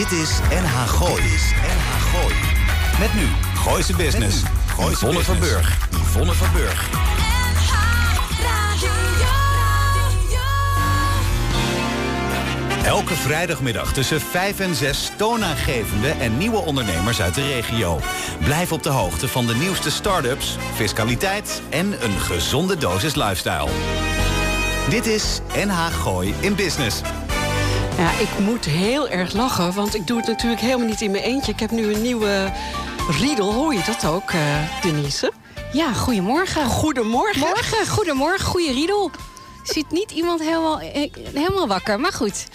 Dit is NH Gooi. NH Gooi. Met nu Gooise Business. Gooise Yvonne van Burg. Yvonne van Burg. Elke vrijdagmiddag tussen 5 en 6 toonaangevende en nieuwe ondernemers uit de regio. Blijf op de hoogte van de nieuwste start-ups, fiscaliteit en een gezonde dosis lifestyle. Dit is NH Gooi in Business. Ja, ik moet heel erg lachen, want ik doe het natuurlijk helemaal niet in mijn eentje. Ik heb nu een nieuwe riedel, hoor je dat ook, uh, Denise? Ja, goedemorgen. Goedemorgen. Morgen, goedemorgen, goede riedel. Ziet niet iemand helemaal, eh, helemaal wakker, maar goed.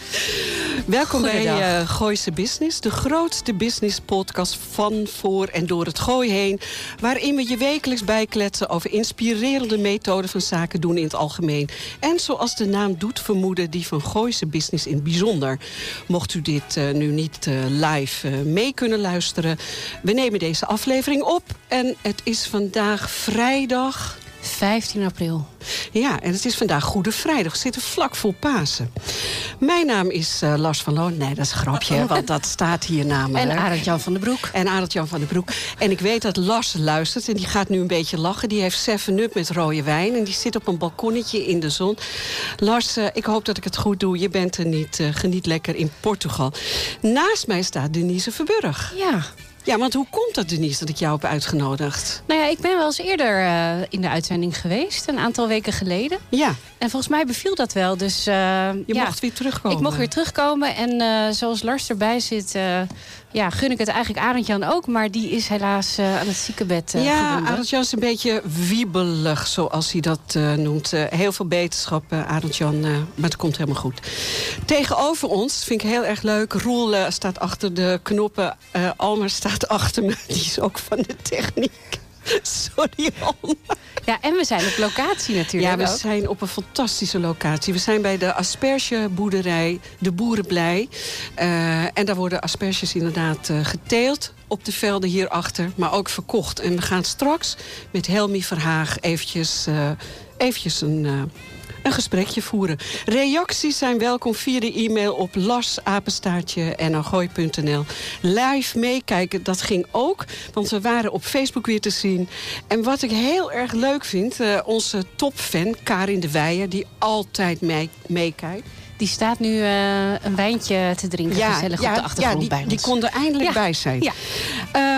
Welkom bij uh, Gooise Business, de grootste business podcast van, voor en door het gooi heen. Waarin we je wekelijks bijkletsen over inspirerende methoden van zaken doen in het algemeen. En zoals de naam doet vermoeden, die van Gooise Business in het bijzonder. Mocht u dit uh, nu niet uh, live mee kunnen luisteren, we nemen deze aflevering op. En het is vandaag vrijdag. 15 april. Ja, en het is vandaag Goede Vrijdag. We zitten vlak voor Pasen. Mijn naam is uh, Lars van Loon. Nee, dat is een grapje, want dat staat hier namelijk. En Arend-Jan van den Broek. En Arend-Jan van den Broek. En ik weet dat Lars luistert en die gaat nu een beetje lachen. Die heeft 7-up met rode wijn en die zit op een balkonnetje in de zon. Lars, uh, ik hoop dat ik het goed doe. Je bent er niet. Uh, geniet lekker in Portugal. Naast mij staat Denise Verburg. Ja, ja, want hoe komt dat, Denise, dat ik jou heb uitgenodigd? Nou ja, ik ben wel eens eerder uh, in de uitzending geweest. Een aantal weken geleden. Ja. En volgens mij beviel dat wel. Dus, uh, Je ja, mocht weer terugkomen. Ik mocht weer terugkomen. En uh, zoals Lars erbij zit... ja, gun ik het eigenlijk Arend-Jan ook. Maar die is helaas aan het ziekenbed Ja, Arend-Jan is een beetje wiebelig, zoals hij dat noemt. heel veel beterschap, Arend-Jan. maar het komt helemaal goed. Tegenover ons, vind ik heel erg leuk. Roel staat achter de knoppen. Almer staat achter me. Die is ook van de techniek. Sorry, Alma. Ja, en we zijn op locatie natuurlijk Ja, we ook. zijn op een fantastische locatie. We zijn bij de aspergeboerderij De Boerenblij. Uh, en daar worden asperges inderdaad uh, geteeld op de velden hierachter. Maar ook verkocht. En we gaan straks met Helmi Verhaag eventjes, uh, eventjes een een gesprekje voeren. Reacties zijn welkom via de e-mail op lasapenstaartje.nl. Live meekijken, dat ging ook. Want we waren op Facebook weer te zien. En wat ik heel erg leuk vind, uh, onze topfan Karin de Weijer... die altijd meekijkt. Die staat nu uh, een wijntje te drinken, ja, gezellig ja, op de achtergrond ja, die, bij ons. die kon er eindelijk ja. bij zijn. Ja.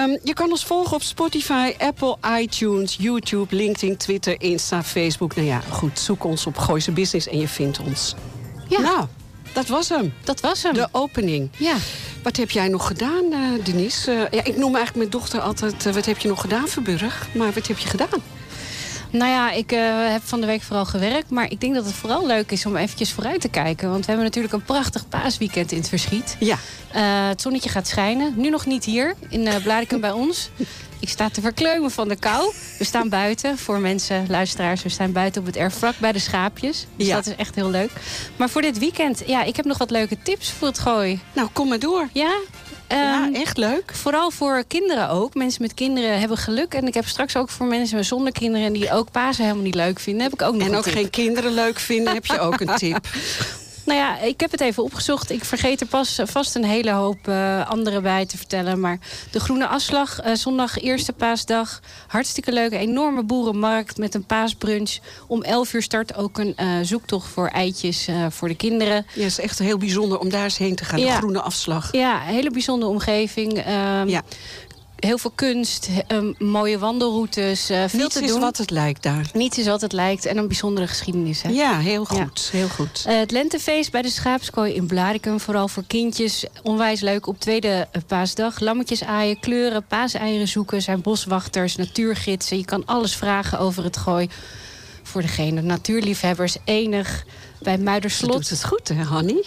Um, je kan ons volgen op Spotify, Apple, iTunes, YouTube, LinkedIn, Twitter, Insta, Facebook. Nou ja, goed, zoek ons op Gooise Business en je vindt ons. Ja. Nou, dat was hem. Dat was hem. De opening. Ja. Wat heb jij nog gedaan, uh, Denise? Uh, ja, ik noem eigenlijk mijn dochter altijd... Wat heb je nog gedaan, Verburg? Maar wat heb je gedaan? Nou ja, ik uh, heb van de week vooral gewerkt. Maar ik denk dat het vooral leuk is om eventjes vooruit te kijken. Want we hebben natuurlijk een prachtig paasweekend in het verschiet. Ja. Uh, het zonnetje gaat schijnen. Nu nog niet hier, in uh, Blarikum bij ons. Ik sta te verkleumen van de kou. We staan buiten, voor mensen, luisteraars... we staan buiten op het erf vlak bij de schaapjes. Dus ja. dat is echt heel leuk. Maar voor dit weekend, ja, ik heb nog wat leuke tips voor het gooi. Nou, kom maar door. Ja? Ja, echt leuk. Vooral voor kinderen ook. Mensen met kinderen hebben geluk. En ik heb straks ook voor mensen zonder kinderen... die ook Pasen helemaal niet leuk vinden, heb ik ook nog En ook tip. geen kinderen leuk vinden, heb je ook een tip. Nou ja, ik heb het even opgezocht. Ik vergeet er pas vast een hele hoop uh, andere bij te vertellen. Maar de Groene Afslag, uh, zondag eerste paasdag. Hartstikke leuk. Enorme boerenmarkt met een paasbrunch. Om 11 uur start ook een uh, zoektocht voor eitjes voor de kinderen. Ja, het is echt heel bijzonder om daar eens heen te gaan. Ja. De Groene Afslag. Ja, hele bijzondere omgeving. Um, ja heel veel kunst, um, mooie wandelroutes, uh, veel Niets te is doen. wat het lijkt daar. Niets is wat het lijkt en een bijzondere geschiedenis. Hè? Ja, heel goed. Ja. Heel goed. Uh, het lentefeest bij de Schaapskooi in Blarikum, vooral voor kindjes. Onwijs leuk op tweede uh, paasdag. Lammetjes aaien, kleuren, paaseieren zoeken, zijn boswachters, natuurgidsen. Je kan alles vragen over het gooi. Voor degene natuurliefhebbers enig bij Muiderslot. doet het goed, hè, Hanny?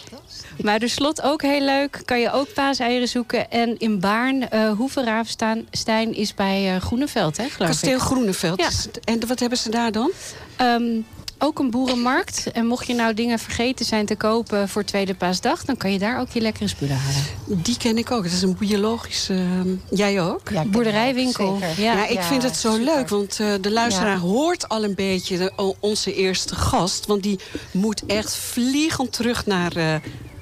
Muiderslot ook heel leuk. Kan je ook paaseieren zoeken. En in Baarn, uh, Hoeveraafstein is bij uh, Groeneveld, hè, geloof Kasteel ik. Groeneveld. Ja. En wat hebben ze daar dan? Um, ook een boerenmarkt. En mocht je nou dingen vergeten zijn te kopen voor Tweede Paasdag... dan kan je daar ook je lekkere spullen halen. Die ken ik ook. Dat is een biologische... Uh, jij ook? Ja, boerderijwinkel. Ja, ja, ik ja, vind het zo super. leuk. Want uh, de luisteraar ja. hoort al een beetje de, onze eerste gast. Want die moet echt vliegend terug naar uh,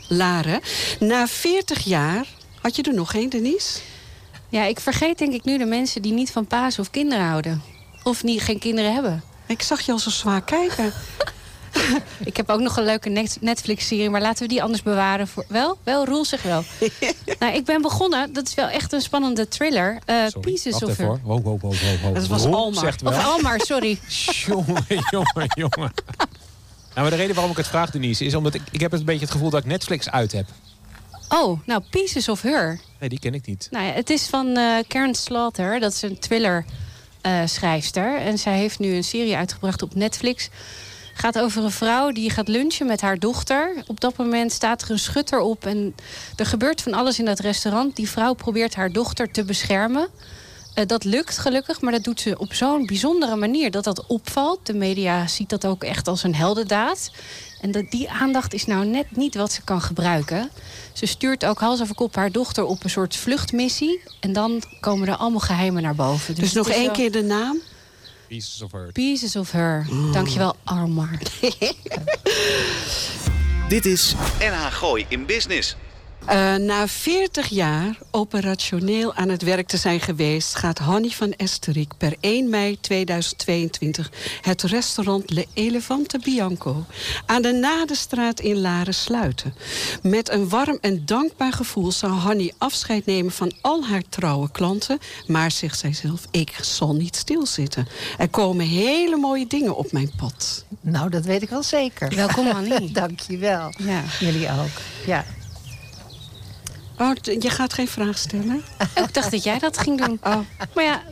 Laren. Na 40 jaar Had je er nog één, Denise? Ja, ik vergeet denk ik nu de mensen die niet van paas of kinderen houden. Of niet, geen kinderen hebben. Ik zag je al zo zwaar kijken. ik heb ook nog een leuke Netflix-serie, maar laten we die anders bewaren. Voor... Wel? Wel, Roel zich wel. nou, ik ben begonnen, dat is wel echt een spannende thriller. Uh, Pieces of Her. Wow, wow, wow, wow, wow. Dat was Almar. Of Almar, sorry. jongen, jongen, jongen. Nou, maar de reden waarom ik het vraag, Denise, is omdat ik, ik heb een beetje het gevoel dat ik Netflix uit heb. Oh, nou, Pieces of Her. Nee, die ken ik niet. Nou ja, het is van uh, Karen Slaughter. Dat is een thriller uh, schrijfster. En zij heeft nu een serie uitgebracht op Netflix gaat over een vrouw die gaat lunchen met haar dochter. Op dat moment staat er een schutter op en er gebeurt van alles in dat restaurant. Die vrouw probeert haar dochter te beschermen. Uh, dat lukt gelukkig, maar dat doet ze op zo'n bijzondere manier dat dat opvalt. De media ziet dat ook echt als een heldendaad. En dat, die aandacht is nou net niet wat ze kan gebruiken. Ze stuurt ook hals over kop haar dochter op een soort vluchtmissie. En dan komen er allemaal geheimen naar boven. Dus, dus nog één keer de naam? Pieces of Her. Pieces of Her. Mm. Dankjewel, Armar. Dit is NH Gooi in Business. Uh, na 40 jaar operationeel aan het werk te zijn geweest... gaat Hanny van Esterik per 1 mei 2022 het restaurant Le Elefante Bianco... aan de Nadestraat in Laren sluiten. Met een warm en dankbaar gevoel zal Hanny afscheid nemen... van al haar trouwe klanten. Maar, zegt zij zelf, ik zal niet stilzitten. Er komen hele mooie dingen op mijn pad. Nou, dat weet ik wel zeker. Welkom, Hanny. Dank je wel. Ja. Jullie ook. Ja. Oh, je gaat geen vraag stellen? ik dacht dat jij dat ging doen. Oh. Maar ja,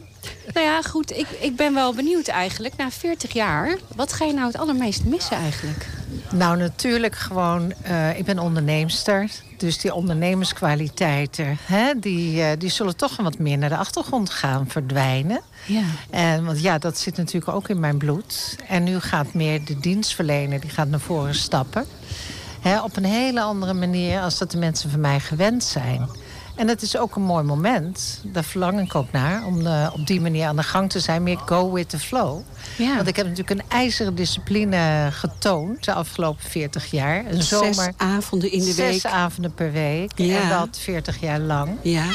nou ja, goed. Ik, ik ben wel benieuwd eigenlijk. Na 40 jaar, wat ga je nou het allermeest missen eigenlijk? Nou, natuurlijk gewoon... Uh, ik ben onderneemster. Dus die ondernemerskwaliteiten... Hè, die, uh, die zullen toch wat meer naar de achtergrond gaan verdwijnen. Ja. En, want ja, dat zit natuurlijk ook in mijn bloed. En nu gaat meer de dienstverlener die gaat naar voren stappen op een hele andere manier als dat de mensen van mij gewend zijn. En het is ook een mooi moment. Daar verlang ik ook naar. Om uh, op die manier aan de gang te zijn. Meer go with the flow. Ja. Want ik heb natuurlijk een ijzeren discipline getoond. De afgelopen 40 jaar. Een zomer, zes avonden in de zes week. Zes avonden per week. Ja. En dat 40 jaar lang. Ja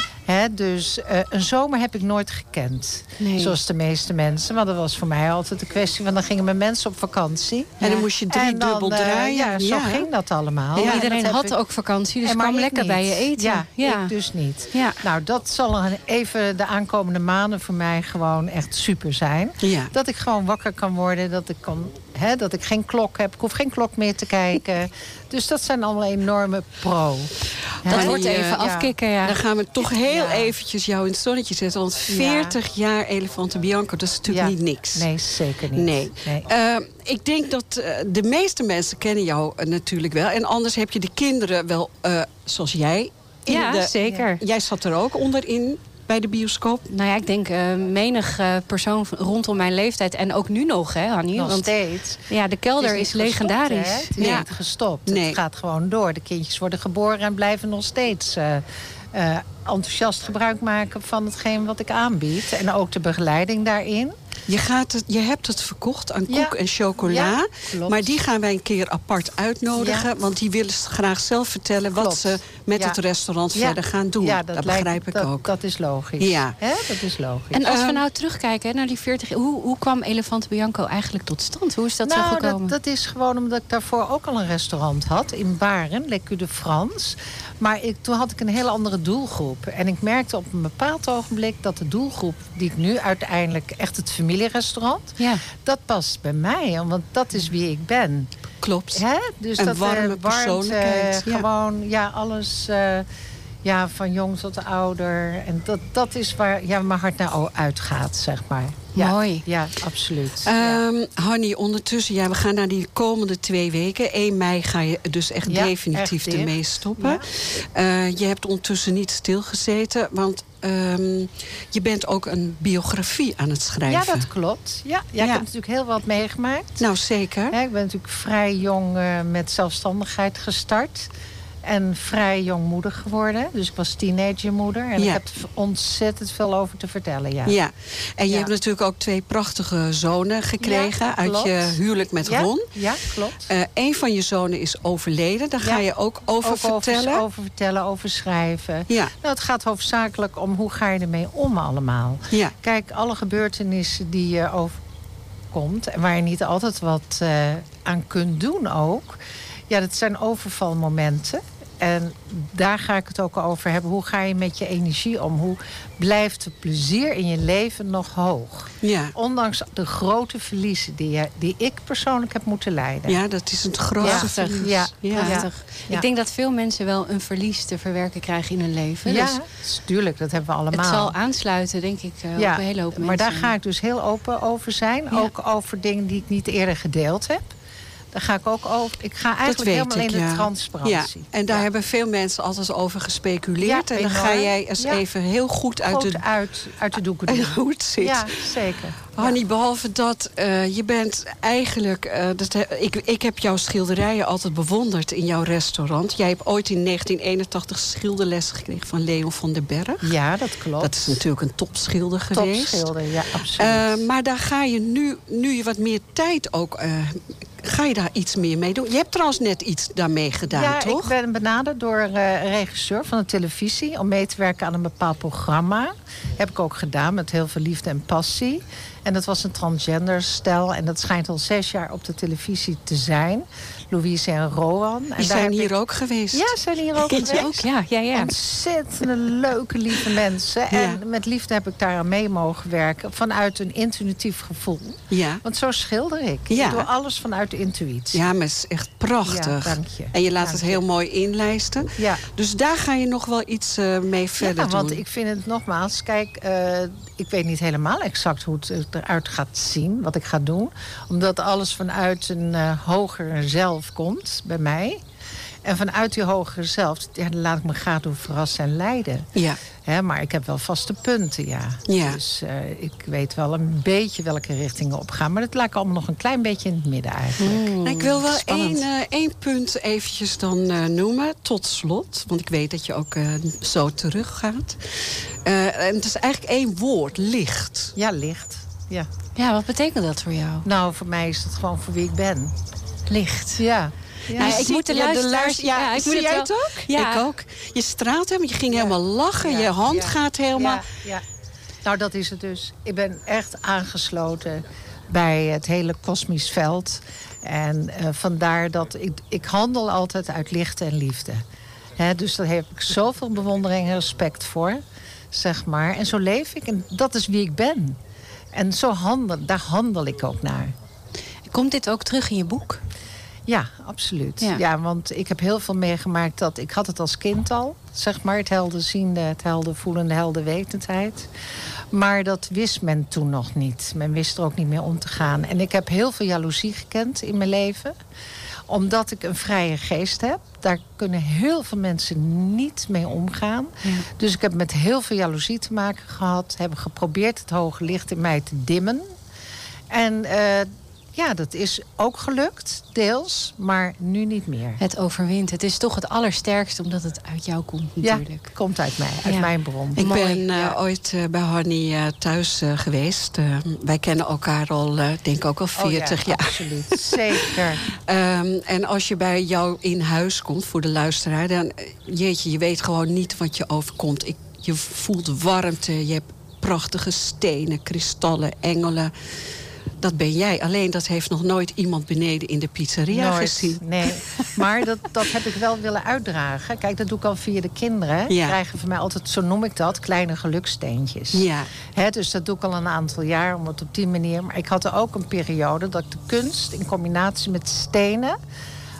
dus uh, een zomer heb ik nooit gekend. Zoals de meeste mensen. Want dat was voor mij altijd een kwestie van... dan gingen mijn mensen op vakantie. En dan moest je drie dubbel uh, draaien. Ja, zo ging dat allemaal. En iedereen had ook vakantie, dus kwam lekker bij je eten. Ja, ik dus niet. Nou, dat zal even de aankomende maanden voor mij gewoon echt super zijn. Dat ik gewoon wakker kan worden. Dat ik kan dat ik geen klok heb. Ik hoef geen klok meer te kijken. Dus dat zijn allemaal enorme pro. dat wordt even afkicken, ja. Dan gaan we toch heel eventjes jou in het zonnetje zetten. Want 40 jaar Elefante Bianco, dat is natuurlijk niet niks. Nee, zeker niet. Nee. Uh, ik denk dat uh, de meeste mensen kennen jou uh, natuurlijk wel. En anders heb je de kinderen wel, zoals jij... ja, de, zeker. Jij zat er ook onderin bij de bioscoop? Nou ja, ik denk uh, menig uh, persoon rondom mijn leeftijd. En ook nu nog, hè, Hannie? Nog Want, steeds. Ja, de kelder is, is legendarisch. Gestopt, het is ja. niet gestopt. Nee. Het gaat gewoon door. De kindjes worden geboren en blijven nog steeds... Uh, enthousiast gebruik maken van hetgeen wat ik aanbied. En ook de begeleiding daarin. Je, gaat het, je hebt het verkocht aan koek en chocola. maar die gaan wij een keer apart uitnodigen. Want die willen graag zelf vertellen wat ze met het restaurant verder gaan doen. dat, dat begrijp ik ook. Dat is logisch. Ja. Dat is logisch. En als we ehm, nou terugkijken naar die 40 hoe, hoe kwam Elefante Bianco eigenlijk tot stand? Hoe is dat nou, zo gekomen? Dat, dat is gewoon omdat ik daarvoor ook al een restaurant had. In Baren, Le de France. Maar ik, toen had ik een hele andere doelgroep. En ik merkte op een bepaald ogenblik dat de doelgroep... die ik nu uiteindelijk echt het familierestaurant... Ja. dat past bij mij, want dat is wie ik ben. Klopt. Hè? Dus een dat, warme uh, persoonlijkheid. ja. Gewoon, ja, alles... Uh, ja, van jong tot ouder. En dat, dat is waar ja, mijn hart naar uitgaat, zeg maar. Ja, Mooi. Ja, absoluut. Um. Hanny, ondertussen, ja, we gaan naar die komende twee weken. 1 mei ga je dus echt definitief echt ermee stoppen. Uh, je hebt ondertussen niet stilgezeten, want um, je bent ook een biografie aan het schrijven. Ja, dat klopt. Ja, ja, ik heb natuurlijk heel wat meegemaakt. Nou, zeker. ik ben natuurlijk vrij jong uh, met zelfstandigheid gestart. En vrij jongmoedig geworden. Dus ik was teenagermoeder. En ik heb ontzettend veel over te vertellen, ja. Ja, en je hebt natuurlijk ook twee prachtige zonen gekregen... uit je huwelijk met Ron. Ja, klopt. Uh, een van je zonen is overleden. Daar ga je ook over vertellen. Over, over vertellen, over schrijven. Ja. Nou, het gaat hoofdzakelijk om hoe ga je ermee om allemaal. Ja. Kijk, alle gebeurtenissen die je overkomt... en waar je niet altijd wat uh, aan kunt doen ook... Ja, dat zijn overvalmomenten. En daar ga ik het ook over hebben. Hoe ga je met je energie om? Hoe blijft het plezier in je leven nog hoog? Ja. Ondanks de grote verliezen die, je, die ik persoonlijk heb moeten leiden. Ja, dat is het grootste verlies. Ja, ja. Ik denk dat veel mensen wel een verlies te verwerken krijgen in hun leven. Ja, dus tuurlijk. Dat hebben we allemaal. Het zal aansluiten, denk ik, ja, op een hele hoop mensen. Maar daar ga ik dus heel open over zijn. Ook over dingen die ik niet eerder gedeeld heb. Daar ga ik ook over. Ik ga eigenlijk helemaal ik, in de transparantie. Ja. En daar hebben veel mensen altijd over gespeculeerd. Ja, en dan ga jij eens even heel goed uit, de, uit, uit de doeken doen. Hoe het zit. Ja, zeker. Hanny, behalve dat, uh, je bent eigenlijk... Uh, dat, ik, ik heb jouw schilderijen altijd bewonderd in jouw restaurant. Jij hebt ooit in 1981 schilderlessen gekregen van Leon van den Berg. Ja, dat klopt. Dat is natuurlijk een topschilder geweest. Topschilder, ja, absoluut. Uh, maar daar ga je nu, nu je wat meer tijd ook Ga je daar iets meer mee doen? Je hebt trouwens net iets daarmee gedaan, ja, toch? Ja, ik ben benaderd door een regisseur van de televisie... om mee te werken aan een bepaald programma. Heb ik ook gedaan met heel veel liefde en passie. En dat was een transgender stel. En dat schijnt al zes jaar op de televisie te zijn. Louise en Rowan. Die zijn hier ook geweest. Ja, zijn hier ook geweest. Ook, ja, ja, ja. Ontzettende leuke, lieve mensen. En met liefde heb ik daar aan mee mogen werken. Vanuit een intuïtief gevoel. Ja. Want zo schilder ik. Ja. Ik doe alles vanuit de intuïtie. Ja, maar het is echt prachtig. Ja, dank je. En je laat het heel mooi inlijsten. Ja. Dus daar ga je nog wel iets uh, mee verder ja, want ik vind het nogmaals... Kijk, uh, ik weet niet helemaal exact hoe het eruit gaat zien. Wat ik ga doen. Omdat alles vanuit een uh, hoger zelf komt bij mij. En vanuit die hogere zelf, ja, laat ik me graag door verrassen en leiden. Ja. maar ik heb wel vaste punten, ja. ja. Dus uh, ik weet wel een beetje welke richtingen opgaan. Maar dat laat ik allemaal nog een klein beetje in het midden eigenlijk. Mm, ik wil wel één, uh, één punt eventjes dan uh, noemen, tot slot. Want ik weet dat je ook zo teruggaat. en het is eigenlijk één woord, licht. Ja, licht. Ja. ja, wat betekent dat voor jou? Nou, voor mij is het gewoon voor wie ik ben licht. Ja. Ja, ik moet de luisteraars... Ja, ja, ik zie jij het, ook? Ja. Ik ook. Je straalt hem, je ging helemaal lachen. Je hand gaat helemaal... Ja, Nou, dat is het dus. Ik ben echt aangesloten bij het hele kosmisch veld. En uh, vandaar dat ik, ik handel altijd uit licht en liefde. He, dus daar heb ik zoveel bewondering en respect voor. Zeg maar. En zo leef ik. En dat is wie ik ben. En zo handel, daar handel ik ook naar. Komt dit ook terug in je boek? Ja, absoluut. Ja. want ik heb heel veel meegemaakt dat... Ik had het als kind al, zeg maar. Het helderziende, het helder voelende, helder wetendheid. Maar dat wist men toen nog niet. Men wist er ook niet meer om te gaan. En ik heb heel veel jaloezie gekend in mijn leven omdat ik een vrije geest heb. Daar kunnen heel veel mensen niet mee omgaan. Dus ik heb met heel veel jaloezie te maken gehad. Heb geprobeerd het hoge licht in mij te dimmen. En uh, ja, dat is ook gelukt, deels, maar nu niet meer. Het overwint. Het is toch het allersterkste omdat het uit jou komt natuurlijk. Ja, het komt uit mij, uit mijn bron. Ik ben uh, ooit uh, bij Honey uh, thuis geweest. wij kennen elkaar al, denk ik ook al 40 oh, ja, jaar. absoluut. Zeker. um, en als je bij jou in huis komt, voor de luisteraar... dan, jeetje, je weet gewoon niet wat je overkomt. Ik, je voelt warmte, je hebt prachtige stenen, kristallen, engelen dat ben jij. Alleen dat heeft nog nooit iemand beneden in de pizzeria nooit, gezien. Nee, maar dat, dat heb ik wel willen uitdragen. Kijk, dat doe ik al via de kinderen. Die krijgen van mij altijd, zo noem ik dat, kleine geluksteentjes. Ja. dus dat doe ik al een aantal jaar, om het op die manier... Maar ik had er ook een periode dat ik de kunst in combinatie met stenen...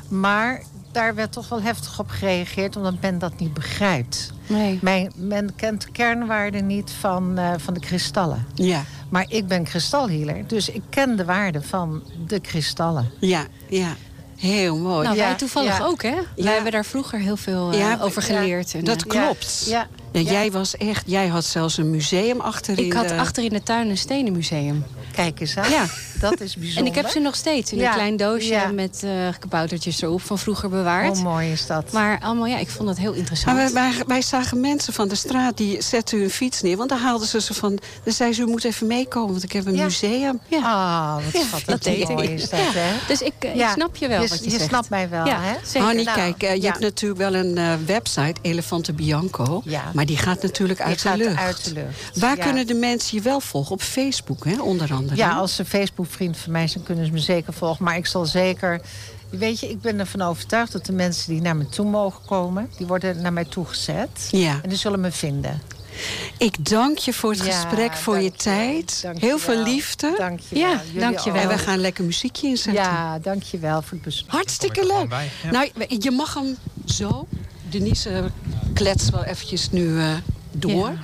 maar daar werd toch wel heftig op gereageerd, omdat men dat niet begrijpt. Nee. Men, men kent de kernwaarden niet van, uh, van de kristallen. Ja. Maar ik ben kristalhealer, dus ik ken de waarde van de kristallen. Ja, ja. Heel mooi. Nou, wij toevallig ook, hè? Wij hebben daar vroeger heel veel uh, over geleerd. En, dat klopt. Ja. Jij was echt, jij had zelfs een museum achterin. Ik had achter in de tuin een stenenmuseum. Kijk eens aan. Ja. Dat is bijzonder. En ik heb ze nog steeds in een klein doosje met uh, kaboutertjes erop van vroeger bewaard. Hoe mooi is dat. Maar allemaal, ja, ik vond dat heel interessant. Maar wij, wij, zagen mensen van de straat die zetten hun fiets neer. Want dan haalden ze ze van... Dan zei ze, u moet even meekomen, want ik heb een museum. Ja, ah, wat schattig. Dat deed mooi is dat, hè? Dus ik, ik snap je wel je, wat je, je zegt. snapt mij wel, hè? Hanny, nou, kijk, uh, je hebt natuurlijk wel een uh, website, Elefante Bianco. Maar die gaat natuurlijk uit, de lucht. uit de lucht. Waar kunnen de mensen je wel volgen? Op Facebook, hè, onder andere. Ja, als ze Facebook-vriend van mij zijn, kunnen ze me zeker volgen. Maar ik zal zeker... Weet je, ik ben ervan overtuigd dat de mensen die naar me toe mogen komen... die worden naar mij toegezet. Ja. En die zullen me vinden. Ik dank je voor het gesprek, voor je, tijd. Heel veel liefde. Dank je wel. Ja, dank je wel. En we gaan lekker muziekje inzetten. Ja, dank je wel voor het bezoek. Hartstikke leuk. Nou, je mag hem zo. Denise klets wel eventjes nu uh, door. Ja.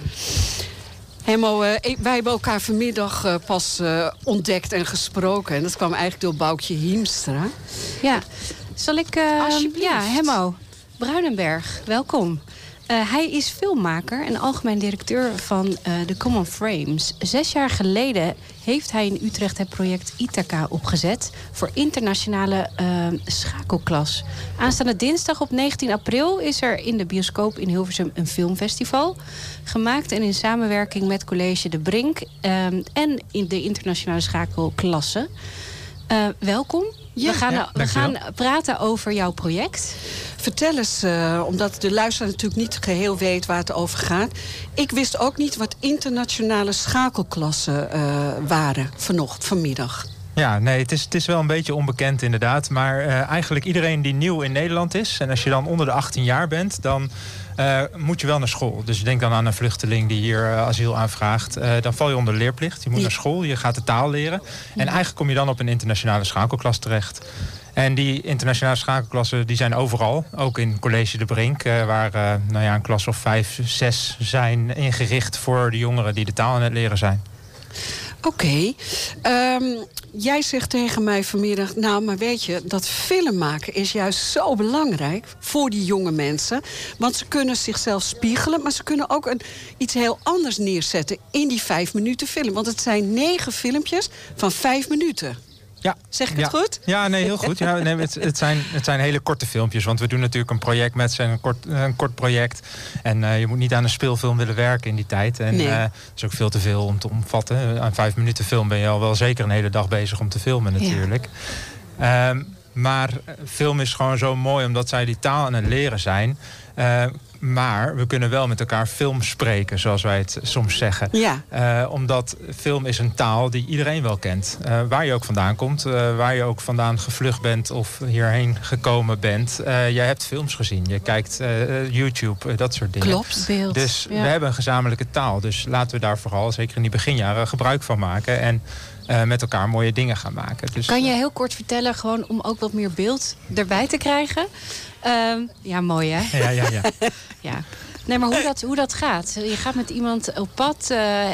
Helemaal, uh, wij hebben elkaar vanmiddag uh, pas ontdekt en gesproken. En dat kwam eigenlijk door Boukje Hiemstra. Ja, zal ik... Alsjeblieft. Ja, Hemmo Bruinenberg, welkom. Uh, hij is filmmaker en algemeen directeur van uh, de Common Frames. Zes jaar geleden heeft hij in Utrecht het project Ithaca opgezet... voor internationale uh, schakelklas. Aanstaande dinsdag op 19 april is er in de bioscoop in Hilversum een filmfestival. Gemaakt en in samenwerking met College De Brink... en in de internationale schakelklasse. welkom. We gaan, we gaan praten over jouw project... Vertel eens, uh, omdat de luisteraar natuurlijk niet geheel weet waar het over gaat. Ik wist ook niet wat internationale schakelklassen uh, waren vanochtend, vanmiddag. Ja, nee, het is, het is wel een beetje onbekend inderdaad. Maar uh, eigenlijk iedereen die nieuw in Nederland is... en als je dan onder de 18 jaar bent, dan uh, moet je wel naar school. Dus denk dan aan een vluchteling die hier uh, asiel aanvraagt. Uh, dan val je onder leerplicht. Je moet naar school, je gaat de taal leren. En eigenlijk kom je dan op een internationale schakelklas terecht. En die internationale schakelklassen die zijn overal. Ook in College de Brink, waar nou ja, een klas of vijf, zes zijn ingericht voor de jongeren die de taal aan het leren zijn. Oké. Um, jij zegt tegen mij vanmiddag... nou, maar weet je, dat film maken is juist zo belangrijk... voor die jonge mensen. Want ze kunnen zichzelf spiegelen... maar ze kunnen ook een, iets heel anders neerzetten in die vijf minuten film. Want het zijn negen filmpjes van vijf minuten. Ja. Zeg ik het goed? Ja, nee, heel goed. Ja, nee, het, het, zijn, het zijn hele korte filmpjes. Want we doen natuurlijk een project met ze, een kort, een kort project. En uh, je moet niet aan een speelfilm willen werken in die tijd. En nee. uh, het is ook veel te veel om te omvatten. Aan vijf minuten film ben je al wel zeker een hele dag bezig om te filmen natuurlijk. Ja. Um, maar film is gewoon zo mooi omdat zij die taal aan het leren zijn. Uh, maar we kunnen wel met elkaar film spreken, zoals wij het soms zeggen. Ja. Uh, omdat film is een taal die iedereen wel kent. Uh, waar je ook vandaan komt, waar je ook vandaan gevlucht bent of hierheen gekomen bent. jij hebt films gezien, je kijkt YouTube, dat soort dingen. Klopt. Beeld. Dus ja. we hebben een gezamenlijke taal. Dus laten we daar vooral, zeker in die beginjaren, gebruik van maken. En uh, met elkaar mooie dingen gaan maken. Dus, kan je heel kort vertellen, gewoon om ook wat meer beeld erbij te krijgen? Uh, ja, mooi hè? Ja, ja, ja. ja. Nee, maar hoe dat, hoe dat gaat. Je gaat met iemand op pad, uh,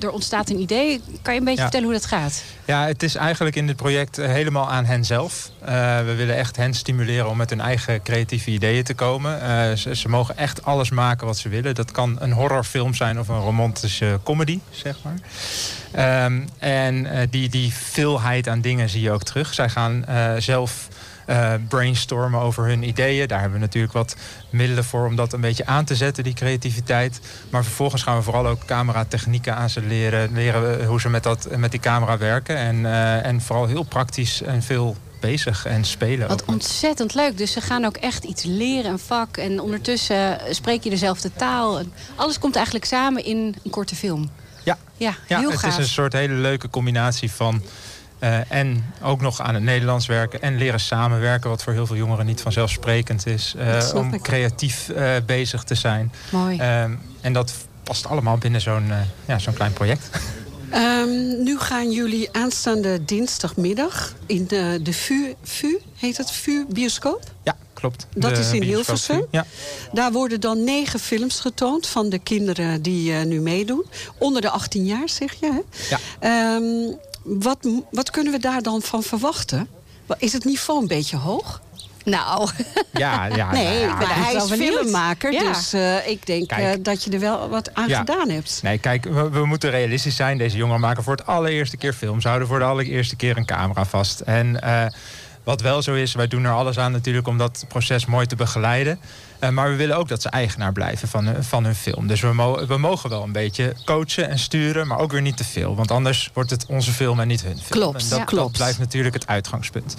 er ontstaat een idee. Kan je een beetje ja. vertellen hoe dat gaat? Ja, het is eigenlijk in dit project helemaal aan hen zelf. Uh, we willen echt hen stimuleren om met hun eigen creatieve ideeën te komen. Ze, ze, mogen echt alles maken wat ze willen. Dat kan een horrorfilm zijn of een romantische comedy, zeg maar. Um, en die, die veelheid aan dingen zie je ook terug. Zij gaan zelf uh, brainstormen over hun ideeën. Daar hebben we natuurlijk wat middelen voor om dat een beetje aan te zetten, die creativiteit. Maar vervolgens gaan we vooral ook cameratechnieken aan ze leren. Leren hoe ze met, dat, met die camera werken. En, uh, en vooral heel praktisch en veel bezig en spelen. Wat ontzettend leuk. Dus ze gaan ook echt iets leren, een vak. En ondertussen spreek je dezelfde taal. Alles komt eigenlijk samen in een korte film. Ja, ja, ja heel het gaaf. is een soort hele leuke combinatie van... Uh, en ook nog aan het Nederlands werken en leren samenwerken, wat voor heel veel jongeren niet vanzelfsprekend is. Uh, om ik. creatief uh, bezig te zijn. Mooi. en dat past allemaal binnen zo'n ja, zo'n klein project. Um, nu gaan jullie aanstaande dinsdagmiddag in de, de VU, VU, heet het VU bioscoop? Ja, klopt. Dat de is in Hilversum. Ja. Daar worden dan negen films getoond van de kinderen die uh, nu meedoen. Onder de 18 jaar, zeg je, hè? Ja. Um, wat, wat kunnen we daar dan van verwachten? Is het niveau een beetje hoog? Nou. Ja, ja. Nee, nou hij is filmmaker, dus uh, ik denk uh, dat je er wel wat aan gedaan hebt. Nee, kijk, we, we, moeten realistisch zijn. Deze jongen maken voor het allereerste keer film. Ze houden voor de allereerste keer een camera vast. En uh, wat wel zo is, wij doen er alles aan natuurlijk om dat proces mooi te begeleiden. Uh, maar we willen ook dat ze eigenaar blijven van, hun, van hun film. Dus we, mo we mogen wel een beetje coachen en sturen, maar ook weer niet te veel. Want anders wordt het onze film en niet hun film. Klopt, en dat, ja. klopt. dat blijft natuurlijk het uitgangspunt.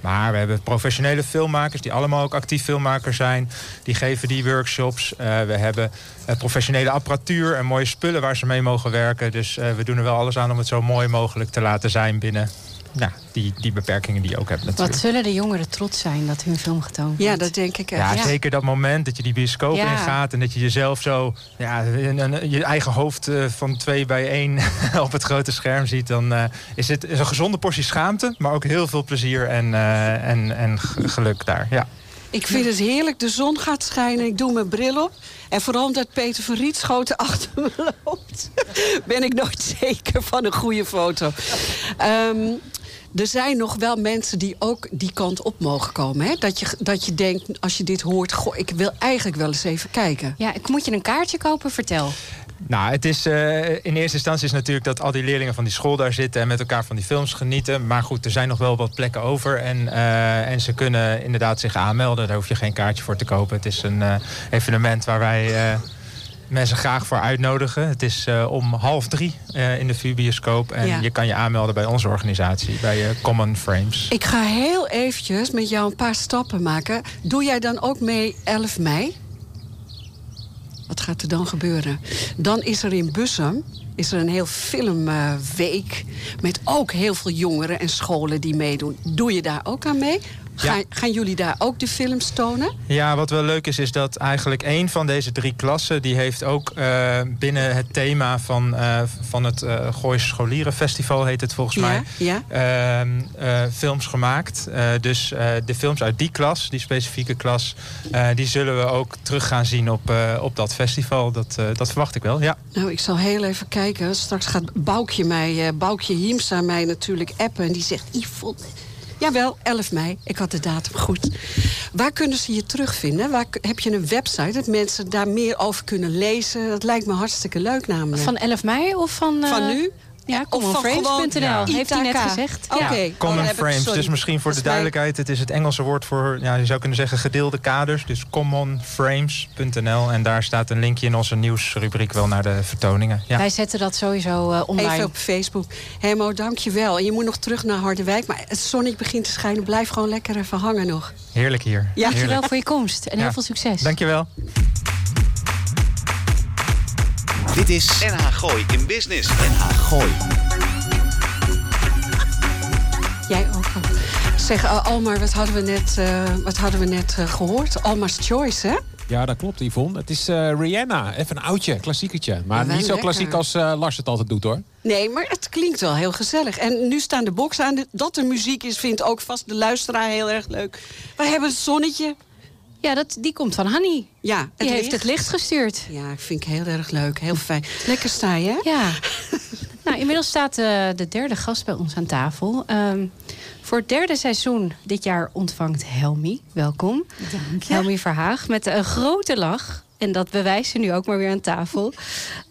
Maar we hebben professionele filmmakers die allemaal ook actief filmmaker zijn. Die geven die workshops. Uh, we hebben uh, professionele apparatuur en mooie spullen waar ze mee mogen werken. Dus uh, we doen er wel alles aan om het zo mooi mogelijk te laten zijn binnen nou, die, die beperkingen die je ook hebt natuurlijk. Wat zullen de jongeren trots zijn dat hun film getoond wordt? Ja, dat denk ik echt. Ja, ja. zeker dat moment dat je die bioscoop ja. ingaat... en dat je jezelf zo, ja, in, in, je eigen hoofd uh, van twee bij één op het grote scherm ziet... dan uh, is het is een gezonde portie schaamte, maar ook heel veel plezier en, uh, en, en geluk daar. Ja. Ik vind het heerlijk. De zon gaat schijnen. Ik doe mijn bril op. En vooral omdat Peter van Rietschoten achter me loopt... ben ik nooit zeker van een goede foto. Um, er zijn nog wel mensen die ook die kant op mogen komen. Hè? Dat, je, dat je denkt, als je dit hoort... Goh, ik wil eigenlijk wel eens even kijken. Ja, moet je een kaartje kopen? Vertel. Nou, het is uh, in eerste instantie is natuurlijk dat al die leerlingen van die school daar zitten en met elkaar van die films genieten. Maar goed, er zijn nog wel wat plekken over. En, uh, en ze kunnen inderdaad zich aanmelden. Daar hoef je geen kaartje voor te kopen. Het is een uh, evenement waar wij mensen graag voor uitnodigen. Het is uh, om half drie uh, in de VU-bioscoop. En ja. je kan je aanmelden bij onze organisatie, bij uh, Common Frames. Ik ga heel eventjes met jou een paar stappen maken. Doe jij dan ook mee 11 mei? Wat gaat er dan gebeuren? Dan is er in Bussum is er een heel filmweek... met ook heel veel jongeren en scholen die meedoen. Doe je daar ook aan mee? Ga, ja. Gaan jullie daar ook de films tonen? Ja, wat wel leuk is, is dat eigenlijk een van deze drie klassen... die heeft ook uh, binnen het thema van, uh, van het uh, Goois Scholierenfestival... heet het volgens ja, mij, ja. films gemaakt. dus de films uit die klas, die specifieke klas... die zullen we ook terug gaan zien op, op dat festival. Dat, dat verwacht ik wel, ja. Nou, ik zal heel even kijken. Straks gaat Boukje, mij, Boukje Hiemsa mij natuurlijk appen... en die zegt, Yvonne... Jawel, 11 mei. Ik had de datum goed. Waar kunnen ze je terugvinden? Waar, heb je een website dat mensen daar meer over kunnen lezen? Dat lijkt me hartstikke leuk namelijk. Van 11 mei of van... Uh... Van nu? Ja, commonframes.nl, ja. heeft hij net gezegd. Oké. Okay. Ja. Common oh, Frames, dus misschien voor de duidelijkheid... het is het Engelse woord voor, ja, je zou kunnen zeggen, gedeelde kaders. Dus commonframes.nl. En daar staat een linkje in onze nieuwsrubriek wel naar de vertoningen. Ja. Wij zetten dat sowieso uh, online. Even op Facebook. Hemo, dankjewel. En je moet nog terug naar Harderwijk. Maar het zonnetje begint te schijnen. Blijf gewoon lekker even hangen nog. Heerlijk hier. Ja. Dankjewel voor je komst. En heel veel succes. Dankjewel. Dit is NH Gooi in Business. NH Gooi. Jij ook. Zeg, uh, Almar, wat hadden we net, uh, wat hadden we net uh, gehoord? Almar's Choice, hè? Ja, dat klopt, Yvonne. Het is Rihanna. Even een oudje, klassiekertje. Maar ja, niet zo lekker. klassiek als Lars het altijd doet, hoor. Nee, maar het klinkt wel heel gezellig. En nu staan de boxen aan. Dat er muziek is, vindt ook vast de luisteraar heel erg leuk. We hebben het zonnetje. Ja, dat, die komt van Hanny. Ja, het die heeft het licht gestuurd. Ja, vind ik heel erg leuk. Heel fijn. Lekker sta je, hè? Ja. nou, inmiddels staat uh, de derde gast bij ons aan tafel. Um, voor het derde seizoen dit jaar ontvangt Helmi. Welkom. Dank je. Helmi Verhaag met een grote lach. En dat bewijst ze nu ook maar weer aan tafel.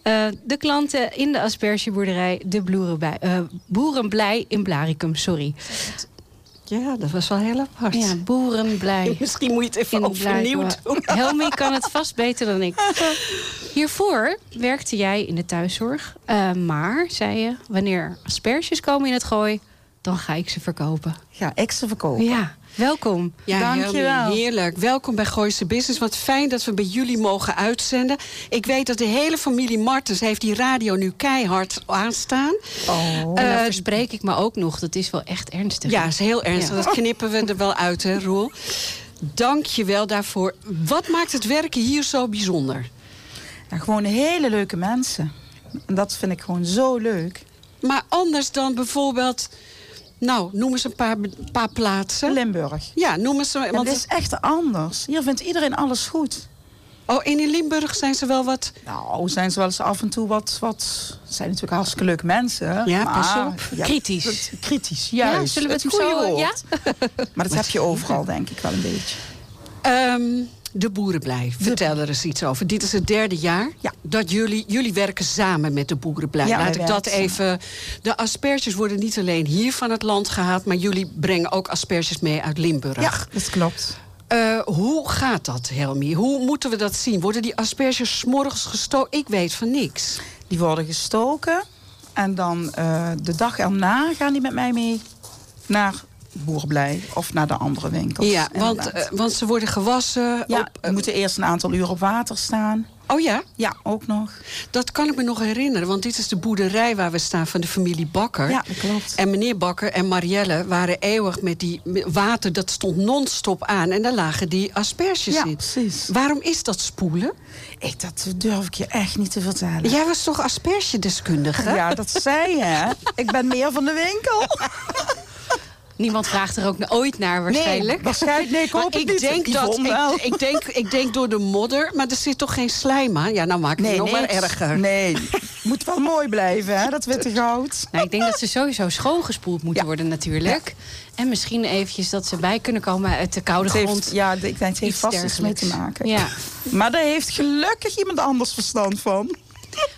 Uh, de klanten in de aspergeboerderij De Boerenblij, uh, Boerenblij in Blaricum. Sorry. Ja, dat was wel heel apart. Ja, boeren blij. Misschien moet je het even opnieuw doen. Helmi kan het vast beter dan ik. Hiervoor werkte jij in de thuiszorg. Uh, maar, zei je, wanneer asperges komen in het gooi... dan ga ik ze verkopen. Ja, extra verkopen. Ja. Welkom. Ja, Dankjewel. Heerlijk. Welkom bij Gooise Business. Wat fijn dat we bij jullie mogen uitzenden. Ik weet dat de hele familie Martens heeft die radio nu keihard aanstaan. Oh. En dan uh, verspreek ik me ook nog. Dat is wel echt ernstig. Ja, is heel ernstig. Ja. Dat knippen we er wel uit, hè, Roel. Dank je wel daarvoor. Wat maakt het werken hier zo bijzonder? Nou, gewoon hele leuke mensen. En dat vind ik gewoon zo leuk. Maar anders dan bijvoorbeeld nou, noem eens een paar, paar plaatsen. Limburg. Ja, noem eens. Want... Het is echt anders. Hier vindt iedereen alles goed. Oh, en in Limburg zijn ze wel wat... Nou, zijn ze wel eens af en toe wat... wat zijn natuurlijk hartstikke leuke mensen. Ja, maar, pas op. Ja, Kritisch. het- Kritisch, juist. Ja, zullen we het goede zo, woord. ja? Maar dat heb je overal, denk ik wel een beetje. Ehm, de Boerenblij, vertel er eens iets over. Dit is het derde jaar Ja. dat jullie, jullie werken samen met de Boerenblij. Ja, Laat ik dat even... De asperges worden niet alleen hier van het land gehaald... maar jullie brengen ook asperges mee uit Limburg. Ja, dat klopt. Eh, hoe gaat dat, Helmi? Hoe moeten we dat zien? Worden die asperges 's morgens gestoken? Ik weet van niks. Die worden gestoken. En dan eh, de dag erna gaan die met mij mee naar Boerblij of naar de andere winkels. Ja, want, eh, want ze worden gewassen. ja, op, eh, moeten eerst een aantal uur op water staan. oh ja, Ja, ook nog. dat kan ik me nog herinneren. Want dit is de boerderij waar we staan van de familie Bakker. Ja, dat klopt. En meneer Bakker en Marielle waren eeuwig met die water. Dat stond non-stop aan. En daar lagen die asperges Ja, in. precies. Waarom is dat spoelen? Ik, dat durf ik je echt niet te vertellen. Jij was toch aspergedeskundige? Ja, dat zei je. Ik ben meer van de winkel. Niemand vraagt er ook ooit naar waarschijnlijk. Nee, waarschijnlijk. Nee, ik hoop het ik niet. denk, dat, ik, ik, denk, ik denk door de modder, maar er zit toch geen slijm aan? Ja, nou maak ik het nog maar erger. Nee, moet wel mooi blijven, hè, dat witte goud. Nou, ik denk dat ze sowieso schoongespoeld moeten Ja. worden natuurlijk. En misschien eventjes dat ze bij kunnen komen uit de koude grond. ja, ik denk het heeft vast iets mee te maken. Ja. Maar daar heeft gelukkig iemand anders verstand van.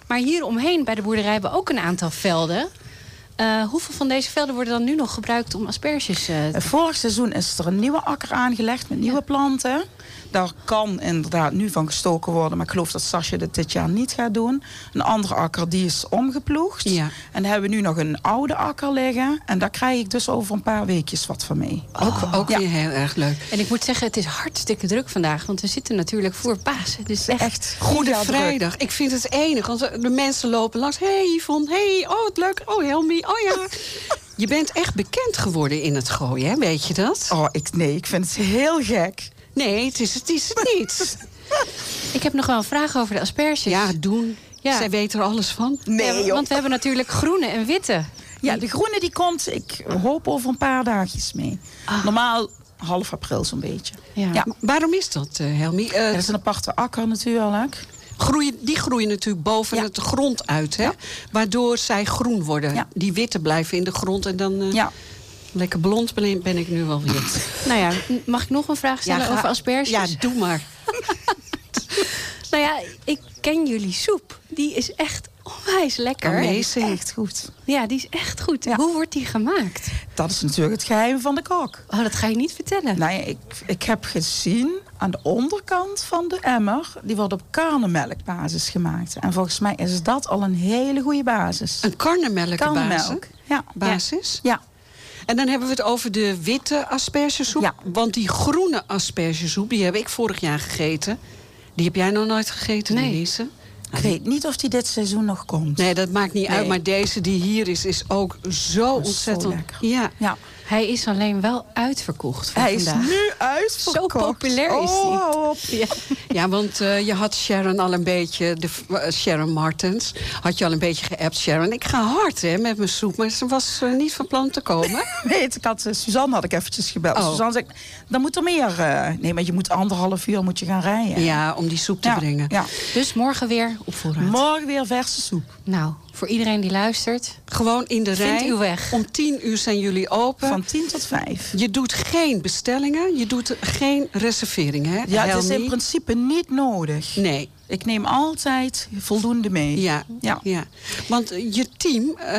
Maar hier omheen bij de boerderij hebben we ook een aantal velden. Eh, hoeveel van deze velden worden dan nu nog gebruikt om asperges eh, te Eh, Vorig seizoen is er een nieuwe akker aangelegd met nieuwe planten. Daar kan inderdaad nu van gestoken worden. Maar ik geloof dat Sasje dit dit jaar niet gaat doen. Een andere akker die is omgeploegd. Ja. En dan hebben we nu nog een oude akker liggen. En daar krijg ik dus over een paar weekjes wat van mee. Ook, ook Ja. weer heel erg leuk. En ik moet zeggen, het is hartstikke druk vandaag. Want we zitten natuurlijk voor Pasen. Dus echt, Echt Goede druk. Vrijdag. Ik vind het enig. Want de mensen lopen langs. Hé, hey, Yvonne. hey, oh, wat leuk. Oh, Helmi. Oh ja. Je bent echt bekend geworden in het gooien, hè? weet je dat? Oh, ik, nee, ik vind het heel gek. Nee, het is het, is het niet. Ik heb nog wel een vraag over de asperges. Ja, doen. Ja. Zij weten er alles van. Nee, Want we hebben natuurlijk groene en witte. Ja, de groene die komt, ik hoop over een paar dagjes mee. Normaal half april zo'n beetje. Ja. Ja. Waarom is dat, eh, Helmi? Eh, Dat is een aparte akker natuurlijk. Groeien, die groeien natuurlijk boven Ja. het grond uit, hè? Ja. Waardoor zij groen worden. Ja. Die witte blijven in de grond en dan... eh, Ja. Lekker blond ben ik nu wel wit. Nou ja, mag ik nog een vraag stellen ga- over asperges? Ja, doe maar. Nou ja, ik ken jullie soep. Die is echt onwijs lekker. Amazing. Echt goed. Ja, die is echt goed. Ja. Hoe wordt die gemaakt? Dat is natuurlijk het geheim van de kok. Oh, dat ga je niet vertellen. Nou ja, ik, ik heb gezien aan de onderkant van de emmer... die wordt op karnemelkbasis gemaakt. En volgens mij is dat al een hele goede basis. Een karnemelkbasis. Karnemelk. Ja. Basis. Ja. En dan hebben we het over de witte aspergesoep. Ja. Want die groene aspergesoep, die heb ik vorig jaar gegeten. Die heb jij nog nooit gegeten, Nee. Denise? Ik weet niet of die dit seizoen nog komt. Nee, dat maakt niet Nee. uit. Maar deze die hier is, is ook zo ontzettend... zo lekker. Ja. Ja. Hij is alleen wel uitverkocht voor Hij is nu uitverkocht. Zo populair is oh, hou op. Ja. Ja, want eh, je had Sharon al een beetje, de, eh, Sharon Martens, had je al een beetje geappt, Sharon. Ik ga hard hè, met mijn soep, maar ze was eh, niet van plan te komen. Weet, ik had, Suzanne had ik eventjes gebeld. Oh. Suzanne zei, dan moet er meer... nee, maar je moet anderhalf uur moet je gaan rijden. ja, om die soep te Ja, brengen. Ja. Dus morgen weer op voorraad. Morgen weer verse soep. nou, voor iedereen die luistert. Gewoon in de Vindt rij. uw weg. Om tien uur zijn jullie open. Van 10 tot 5. Je doet geen bestellingen, je doet geen reserveringen, hè? Ja, het is in principe niet nodig. Nee, Ik neem altijd voldoende mee. ja, Ja. ja. Want je team, eh,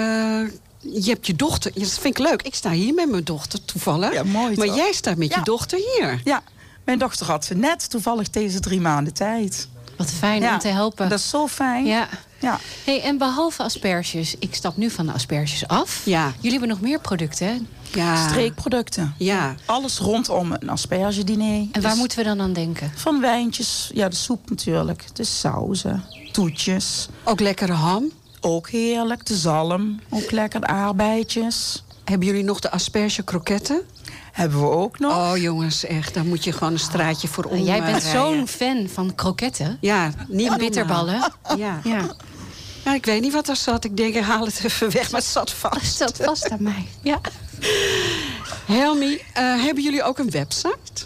je hebt je dochter, ja, dat vind ik leuk. Ik sta hier met mijn dochter toevallig. Ja, mooi Maar toch? jij staat met je dochter hier. Ja, mijn dochter had net toevallig deze drie maanden tijd. Wat fijn ja, om te helpen. Dat is zo fijn. Ja. Ja. Hey, en behalve asperges, ik stap nu van de asperges af. Ja. Jullie hebben nog meer producten, hè? Ja. Streekproducten. Ja. Alles rondom een aspergediner. En waar Dus moeten we dan aan denken? Van wijntjes, ja, de soep natuurlijk. De sauzen, toetjes. Ook lekkere ham. Ook heerlijk. De zalm, ook lekker. De aardbeidjes. Hebben jullie nog de asperge kroketten? Hebben we ook nog. Oh jongens, echt, daar moet je gewoon een straatje voor om. Jij eh, bent zo'n fan van kroketten. Ja, niet bitterballen. Ja. Ja, ja, ik weet niet wat er zat. Ik denk, ik haal het even weg, maar het zat vast. staat vast aan mij. Ja. Helmi, eh, hebben jullie ook een website?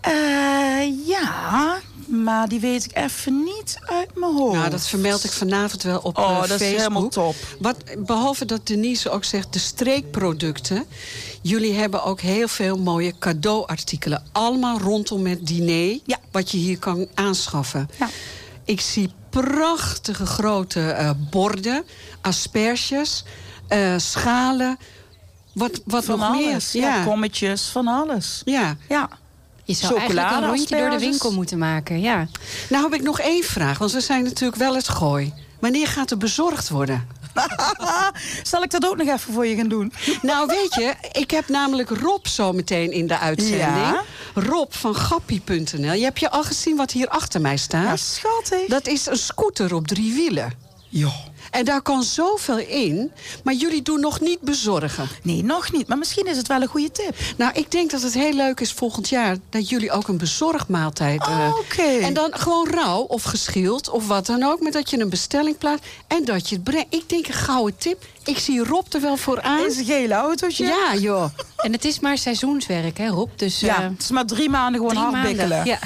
Eh, ja, maar die weet ik even niet uit mijn hoofd. Nou, dat vermeld ik vanavond wel op oh, uh, dat Facebook. is helemaal top. Wat, behalve dat Denise ook zegt, de streekproducten. Jullie hebben ook heel veel mooie cadeauartikelen. Allemaal rondom het diner, ja. wat je hier kan aanschaffen. Ja. Ik zie prachtige grote uh, borden, asperges, uh, schalen... Wat, wat van nog alles. meer? Ja. kommetjes, van alles. Ja. ja. Je zou eigenlijk een rondje door de winkel moeten maken, ja. Nou heb ik nog één vraag, want we zijn natuurlijk wel het gooi. Wanneer gaat er bezorgd worden? Zal ik dat ook nog even voor je gaan doen? Nou, weet je, ik heb namelijk Rob zo meteen in de uitzending. Ja? Rob van Gappie.nl. Je hebt je al gezien wat hier achter mij staat? Ja, schattig. Dat is een scooter op drie wielen. Ja. En daar kan zoveel in, maar jullie doen nog niet bezorgen. Nee, nog niet. Maar misschien is het wel een goede tip. Nou, ik denk dat het heel leuk is volgend jaar... dat jullie ook een bezorgmaaltijd... Oh, Oké. Okay. En dan gewoon rauw of geschild of wat dan ook... maar dat je een bestelling plaatst en dat je het brengt. Ik denk een gouden tip. Ik zie Rob er wel voor aan. Is een gele autootje? Ja, joh. En het is maar seizoenswerk, hè Rob? Dus, ja, uh, het is maar drie maanden gewoon drie hardbikkelen. Maanden. Ja.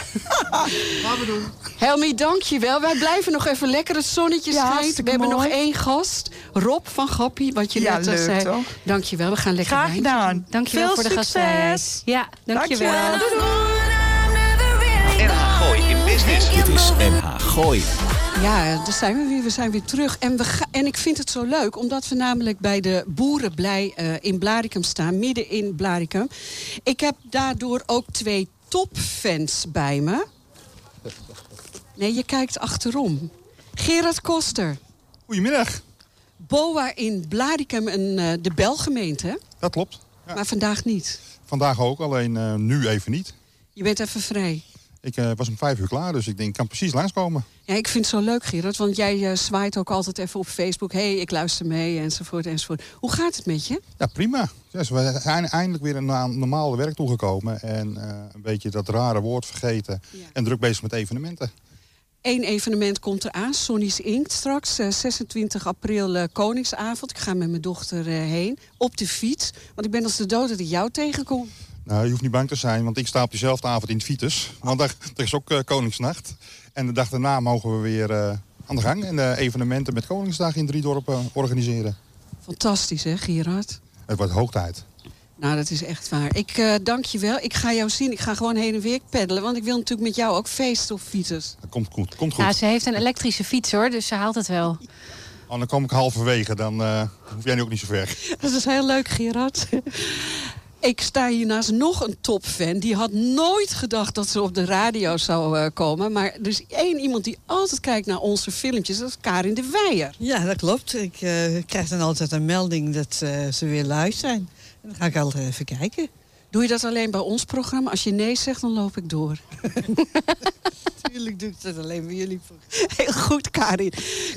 Gaan we doen. Helmi, dank je wel. Wij blijven nog even lekker. Het zonnetje ja, schijnt. We hebben mooi. nog één gast. Rob van Gappie, wat je ja, net leuk, zei. Toch? Dank je wel. We gaan lekker Graag gedaan. Dank je wel voor de gastvrijheid. Ja, dank je wel. NH Gooi in Business. Dit is NH Gooi. Ja, daar zijn we weer. We zijn weer terug. En, we ga, en ik vind het zo leuk, omdat we namelijk bij de Boerenblij uh, in Blaricum staan. Midden in Blaricum. Ik heb daardoor ook twee topfans bij me. Nee, je kijkt achterom. Gerard Koster. Goedemiddag. BOA in Blaricum, een, uh, de Belgemeente? Dat klopt. Ja. Maar vandaag niet. Vandaag ook, alleen uh, nu even niet. Je bent even vrij. Ik uh, was om vijf uur klaar, dus ik denk, ik kan precies langskomen. Ja, ik vind het zo leuk, Gerard, want jij uh, zwaait ook altijd even op Facebook. Hé, hey, ik luister mee, enzovoort, enzovoort. Hoe gaat het met je? Ja, prima. Dus we zijn eindelijk weer naar normale werk toegekomen. En uh, een beetje dat rare woord vergeten. Ja. En druk bezig met evenementen. Eén evenement komt eraan, Sonny's Inkt straks. 26 april Koningsavond. Ik ga met mijn dochter heen, op de fiets. Want ik ben als de dood dat ik jou tegenkom. Nou, je hoeft niet bang te zijn, want ik sta op diezelfde avond in het Vitus. Want er, er is ook uh, Koningsnacht. En de dag daarna mogen we weer uh, aan de gang. En de evenementen met Koningsdag in drie dorpen organiseren. Fantastisch, hè, Gerard? Het wordt hoog tijd. Nou, dat is echt waar. Ik uh, dank je wel. Ik ga jou zien. Ik ga gewoon heen en weer peddelen. Want ik wil natuurlijk met jou ook feesten op fietsen. Dat komt goed. Komt goed. Ja, ze heeft een elektrische fiets, hoor. Dus ze haalt het wel. Oh, dan kom ik halverwege. Dan hoef jij nu ook niet zo ver. Dat is heel leuk, Gerard. Ik sta hier naast nog een topfan. Die had nooit gedacht dat ze op de radio zou uh, komen. Maar er is één iemand die altijd kijkt naar onze filmpjes. Dat is Karin de Weijer. Ja, dat klopt. Ik uh, krijg dan altijd een melding dat uh, ze weer live zijn. En dan ga ik altijd even kijken. Doe je dat alleen bij ons programma? Als je nee zegt, dan loop ik door. Tuurlijk doe ik dat alleen bij jullie. Heel goed, Karin.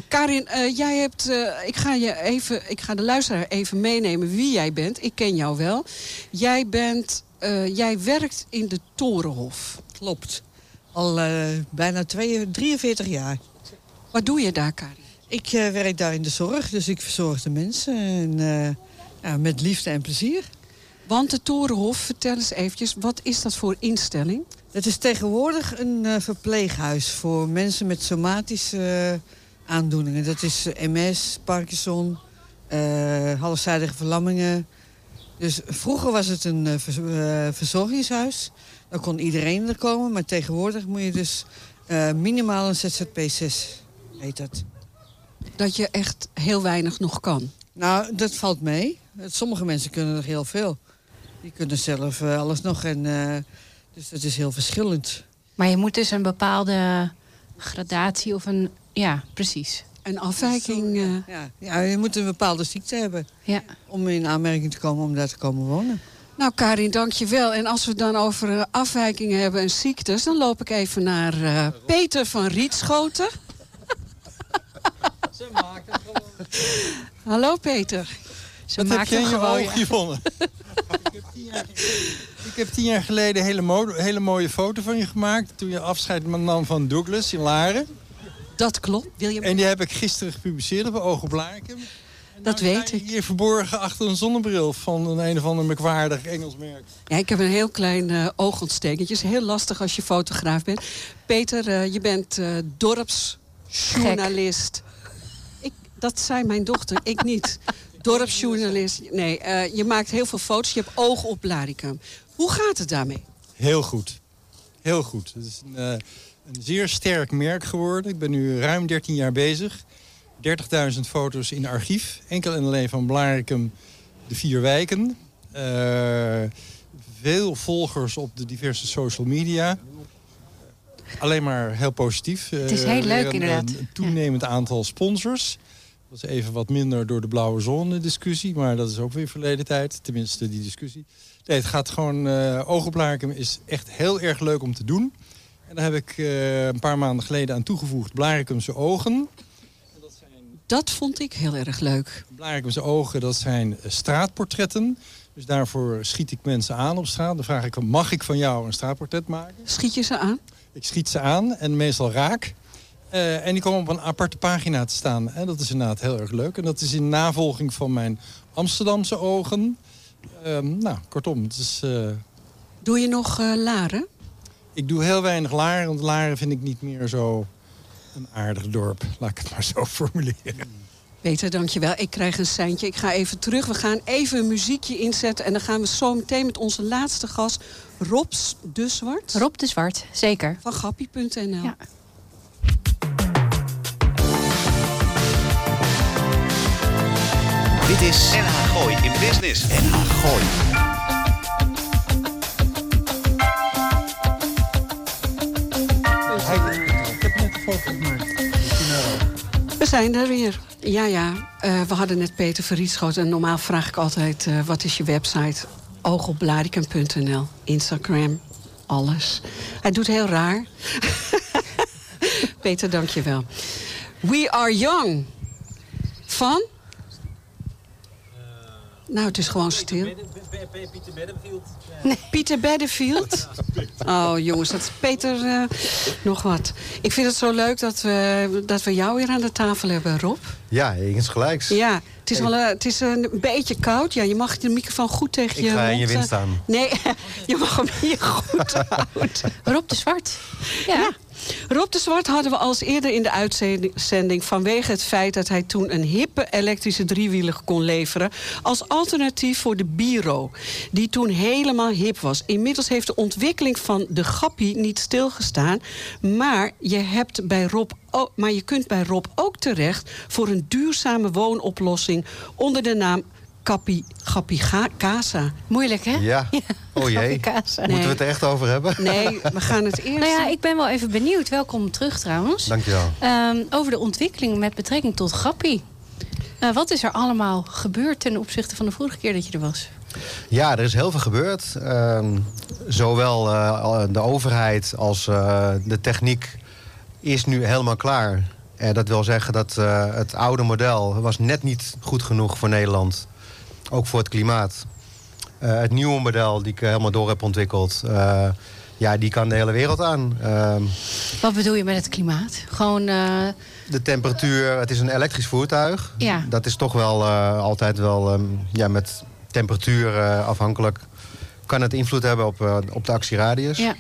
Karin, uh, jij hebt. Uh, ik, ga je even, ik ga de luisteraar even meenemen wie jij bent. Ik ken jou wel. Jij bent. Uh, jij werkt in de Torenhof. Klopt. Al bijna twee, 43 jaar. Wat doe je daar, Karin? Ik werk daar in de zorg, dus ik verzorg de mensen. En, ja, met liefde en plezier. Want de Torenhof, vertel eens eventjes, wat is dat voor instelling? Het is tegenwoordig een uh, verpleeghuis voor mensen met somatische uh, aandoeningen. Dat is uh, MS, Parkinson, halfzijdige verlammingen. Dus vroeger was het een verzorgingshuis. Daar kon iedereen er komen. Maar tegenwoordig moet je dus minimaal een ZZP6, heet dat. Dat je echt heel weinig nog kan? Nou, dat valt mee. Sommige mensen kunnen nog heel veel. Die kunnen zelf uh, alles nog. En, uh, dus dat is heel verschillend. Maar je moet dus een bepaalde gradatie of een... Ja, precies. Een afwijking. Uh... Ja, ja, je moet een bepaalde ziekte hebben. Ja. Om in aanmerking te komen om daar te komen wonen. Nou, Karin, dank je wel. En als we het dan over afwijkingen hebben en ziektes... dan loop ik even naar Peter van Rietschoten. Ze maakt het gewoon. Hallo, Peter. Ze Wat heb je in je oog gevonden? Ik, heb jaar, ik heb tien jaar geleden een hele, mo hele mooie foto van je gemaakt... toen je afscheid nam van Douglas in Laren. Dat klopt. En die heb ik gisteren gepubliceerd op Oog op Larikum. dat nou, weet ik. Hier verborgen achter een zonnebril van een een of ander merkwaardig Engels merk. Ja, ik heb een heel klein uh, oogontsteking. Het is heel lastig als je fotograaf bent. Peter, uh, je bent uh, dorpsjournalist. Ik, dat zei mijn dochter, ik niet. Dorpsjournalist. Nee, je maakt heel veel foto's. Je hebt ogen op Blaricum. Hoe gaat het daarmee? Heel goed. Heel goed. Het is een, een zeer sterk merk geworden. Ik ben nu ruim 13 jaar bezig. 30.000 foto's in archief. Enkel en alleen van Blaricum, de vier wijken. Uh, veel volgers op de diverse social media. Alleen maar heel positief. Het is heel uh, leuk, inderdaad. Een toenemend aantal sponsors. Dat is even wat minder door de blauwe zone discussie. Maar dat is ook weer verleden tijd. Tenminste, die discussie. Nee, het gaat gewoon... Uh, is echt heel erg leuk om te doen. En daar heb ik uh, een paar maanden geleden aan toegevoegd. Blaricumse ogen. Dat vond ik heel erg leuk. Blaricumse ogen, dat zijn straatportretten. Dus daarvoor schiet ik mensen aan op straat. Dan vraag ik, mag ik van jou een straatportret maken? Schiet je ze aan? Ik schiet ze aan en meestal raak. Uh, en die komen op een aparte pagina te staan. En dat is inderdaad heel erg leuk. En dat is in navolging van mijn Amsterdamse ogen. Uh, nou, kortom, het is... Uh... Doe je nog uh, laren? Ik doe heel weinig laren, want laren vind ik niet meer zo een aardig dorp. Laat ik het maar zo formuleren. Peter, dankjewel. Ik krijg een seintje. Ik ga even terug. We gaan even een muziekje inzetten. En dan gaan we zo meteen met onze laatste gast, Rob de Zwart. Rob de Zwart, zeker. Van Gappie.nl. Ja. Dit is NH Gooi in Business. NH Gooi. We zijn er weer. Ja, ja. Uh, we hadden net Peter Verrietschoot. En normaal vraag ik altijd, uh, wat is je website? Oogopblaricum.nl, Instagram, alles. Hij doet heel raar. Peter, dank je wel. We Are Young. Van? Nou, het is gewoon stil. Pieter Beddenfield. Nee. Pieter Beddenfield? Oh, jongens, dat is Peter uh, nog wat. Ik vind het zo leuk dat we, dat we jou weer aan de tafel hebben, Rob. Ja, eens gelijks. Ja, het is, wel, uh, het is een beetje koud. Ja, je mag de microfoon goed tegen je Ik ga in je wind staan. Nee, je mag hem hier goed houden. Rob de Zwart. ja. ja. Rob de Zwart hadden we als eerder in de uitzending... vanwege het feit dat hij toen een hippe elektrische driewieler kon leveren... als alternatief voor de Biro, die toen helemaal hip was. Inmiddels heeft de ontwikkeling van de Gappie niet stilgestaan... maar je, hebt bij Rob maar je kunt bij Rob ook terecht voor een duurzame woonoplossing onder de naam Kapi, Gappie Casa. Moeilijk, hè? Ja. Oh jee. Moeten we het er echt over hebben? Nee, we gaan het eerst... Nou ja, ik ben wel even benieuwd. Welkom terug trouwens. Dankjewel. Um, over de ontwikkeling met betrekking tot Gappie. Uh, wat is er allemaal gebeurd ten opzichte van de vorige keer dat je er was? Ja, er is heel veel gebeurd. Uh, zowel uh, de overheid als uh, de techniek is nu helemaal klaar. dat wil zeggen dat het oude model was net niet goed genoeg voor Nederland ook voor het klimaat. Uh, het nieuwe model die ik eh, helemaal door heb ontwikkeld... Uh, ja, die kan de hele wereld aan. Ehm, Wat bedoel je met het klimaat? Gewoon... De temperatuur, het is een elektrisch voertuig. Ja. Dat is toch wel altijd wel um, ja, met temperatuur afhankelijk. Kan het invloed hebben op, op de actieradius. Ja.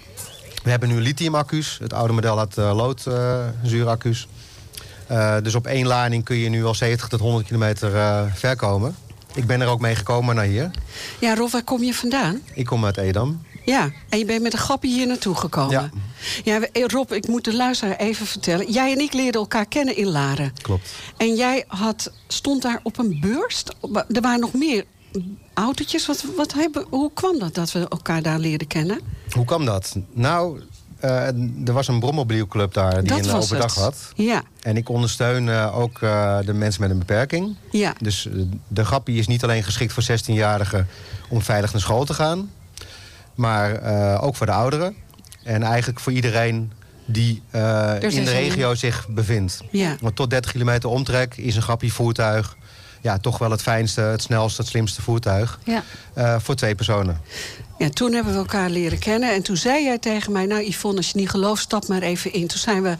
We hebben nu lithiumaccu's. Het oude model had loodzuuraccu's. dus op één lading kun je nu al 70 tot 100 kilometer ver komen. Ik ben er ook mee gekomen naar hier. Ja, Rob, waar kom je vandaan? Ik kom uit Edam. Ja, en je bent met een grappie hier naartoe gekomen. Ja. ja. Eh, Rob, ik moet de luisteraar even vertellen. Jij en ik leerden elkaar kennen in Laren. Klopt. En jij had, stond daar op een beurs. Er waren nog meer autootjes. Wat, wat hebben, hoe kwam dat dat we elkaar daar leerden kennen? Hoe kwam dat? Nou, er was een brommobielclub daar die dat een overdag had. Ja. En ik ondersteun uh, ook uh, de mensen met een beperking. Ja. Dus de grappie is niet alleen geschikt voor 16-jarigen om veilig naar school te gaan. Maar ook voor de ouderen. En eigenlijk voor iedereen die in de regio zich bevindt. Ja. Want tot 30 kilometer omtrek is een grappie voertuig ja, toch wel het fijnste, het snelste, het slimste voertuig. Ja. Uh, voor twee personen. Ja, toen hebben we elkaar leren kennen. En toen zei jij tegen mij... nou Yvonne, als je niet gelooft, stap maar even in. Toen zijn we,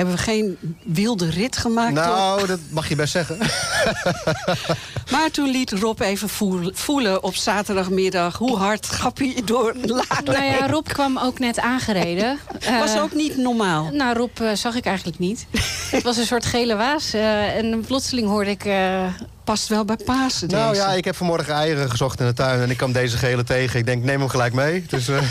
hebben we geen wilde rit gemaakt. Nou, dat mag je best zeggen. maar toen liet Rob even voelen op zaterdagmiddag... hoe hard Gappie door laat. Nou ja, Rob kwam ook net aangereden. Was uh, ook niet normaal? Nou, Rob uh, zag ik eigenlijk niet. Het was een soort gele waas. Uh, en plotseling hoorde ik past wel bij Pasen. Nou ja, ik heb vanmorgen eieren gezocht in de tuin en ik kwam deze gele tegen. Ik denk, neem hem gelijk mee. Dus, uh,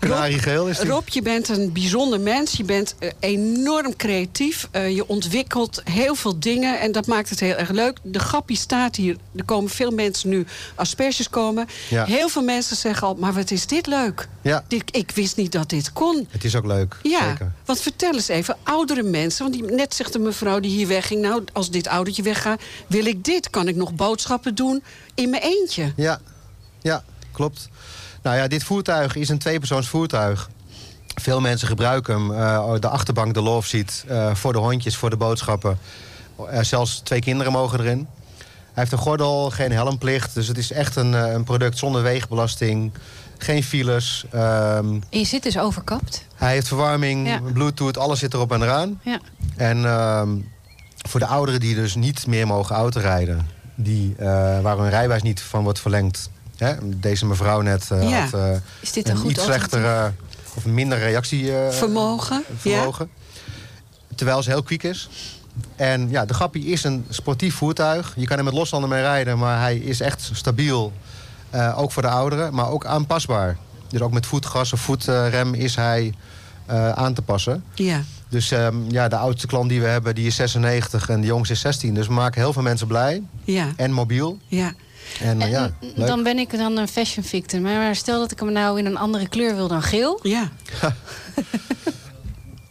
Kanariegeel is die. Rob, je bent een bijzonder mens. Je bent uh, enorm creatief. Uh, je ontwikkelt heel veel dingen en dat maakt het heel erg leuk. De grappie staat hier. Er komen veel mensen nu asperges komen. Ja. Heel veel mensen zeggen al, maar wat is dit leuk. Ja. Dit, ik wist niet dat dit kon. Het is ook leuk, ja. Zeker. Want vertel eens even, oudere mensen... want die, net zegt de mevrouw die hier wegging... nou, als dit oudertje weggaat, wil ik dit. Kan ik nog boodschappen doen in mijn eentje? Ja, ja klopt. Nou ja, dit voertuig is een tweepersoons voertuig. Veel mensen gebruiken hem. Uh, de achterbank, de love seat, uh, voor de hondjes, voor de boodschappen. Uh, zelfs twee kinderen mogen erin. Hij heeft een gordel, geen helmplicht. Dus het is echt een, een product zonder wegenbelasting. Geen files. Um, en je zit dus overkapt? Hij heeft verwarming, ja. bluetooth, alles zit erop en eraan. Ja. En um, voor de ouderen die dus niet meer mogen autorijden... Die, waar hun rijbewijs niet van wordt verlengd... Hè, deze mevrouw net uh, ja. had uh, Is dit een, een goed iets slechtere of minder reactievermogen. vermogen. Ja. Terwijl ze heel kwiek is. En ja, de Gappie is een sportief voertuig. Je kan er met loshanden mee rijden, maar hij is echt stabiel. Ook voor de ouderen, maar ook aanpasbaar. Dus ook met voetgas of voetrem is hij aan te passen. Ja. Dus um, ja, de oudste klant die we hebben, die is 96 en de jongste is 16. Dus we maken heel veel mensen blij. Ja. En mobiel. Ja. En, en ja, dan ben ik dan een fashion victim. Maar stel dat ik hem nou in een andere kleur wil dan geel. Ja.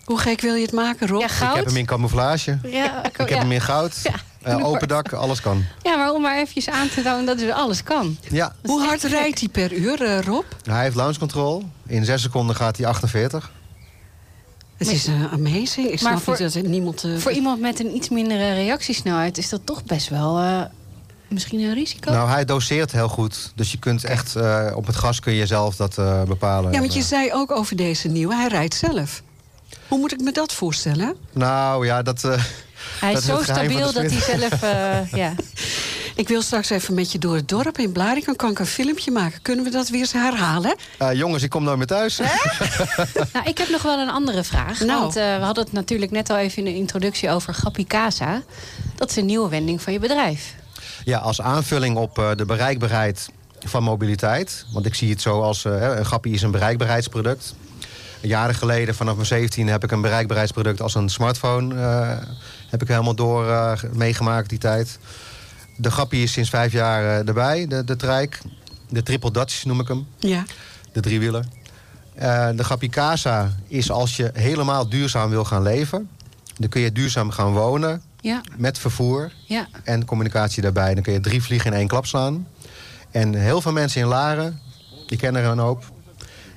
Hoe gek wil je het maken, Rob? Ja, goud. Ik heb hem in camouflage. Ja, ik heb ja. hem in goud. Ja. Uh, open dak, alles kan. Ja, maar om maar eventjes aan te tonen dat dus alles kan. Ja. Hoe hard rijdt hij per uur, uh, Rob? Hij heeft launch control. In 6 seconden gaat hij 48. Het is uh, amazing. Ik maar snap voor, niet dat niemand... Voor iemand met een iets mindere reactiesnelheid... is dat toch best wel misschien een risico? Nou, hij doseert heel goed. Dus je kunt echt uh, op het gas kun je zelf dat uh, bepalen. Ja, want je zei ook over deze nieuwe, hij rijdt zelf. Hoe moet ik me dat voorstellen? Nou ja, dat. Uh, hij dat is zo stabiel dat hij zelf. ja. Ik wil straks even met je door het dorp in Blarikum. Kan ik een filmpje maken? Kunnen we dat weer eens herhalen? Uh, jongens, ik kom nooit meer thuis. nou, ik heb nog wel een andere vraag. Nou. Want uh, we hadden het natuurlijk net al even in de introductie over Gappie Casa. Dat is een nieuwe wending van je bedrijf. Ja, als aanvulling op uh, de bereikbaarheid van mobiliteit. Want ik zie het zo als uh, een Gappie is een bereikbaarheidsproduct. Jaren geleden, vanaf mijn 17, heb ik een bereikbaarheidsproduct als een smartphone. Uh, heb ik helemaal door meegemaakt die tijd. De Gappie is sinds vijf jaar erbij, de, de trijk. De triple Dutch noem ik hem. Ja. De driewieler. de Gappie Casa is als je helemaal duurzaam wil gaan leven. Dan kun je duurzaam gaan wonen. Ja. Met vervoer ja. en communicatie daarbij. Dan kun je drie vliegen in één klap slaan. En heel veel mensen in Laren, die kennen er een hoop...